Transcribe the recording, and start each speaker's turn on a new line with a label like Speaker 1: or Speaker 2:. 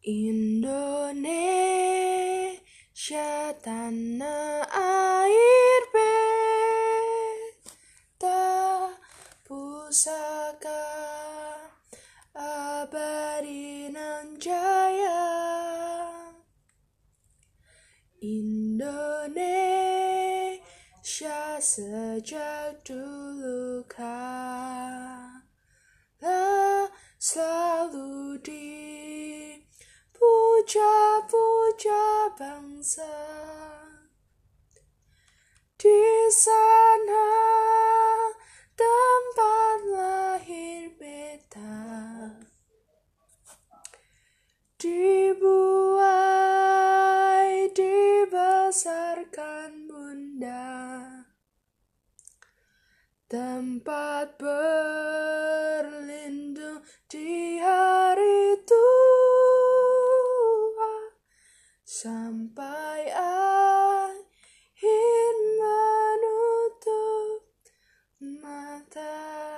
Speaker 1: Indonesia tanah air beta pusaka abadi nan jaya Indonesia sejak dulu kala dipuja-puja bangsa. Di sana tempat lahir beta. Dibuai dibesarkan bunda. Tempat berlindung di sampai akhir menutup mata.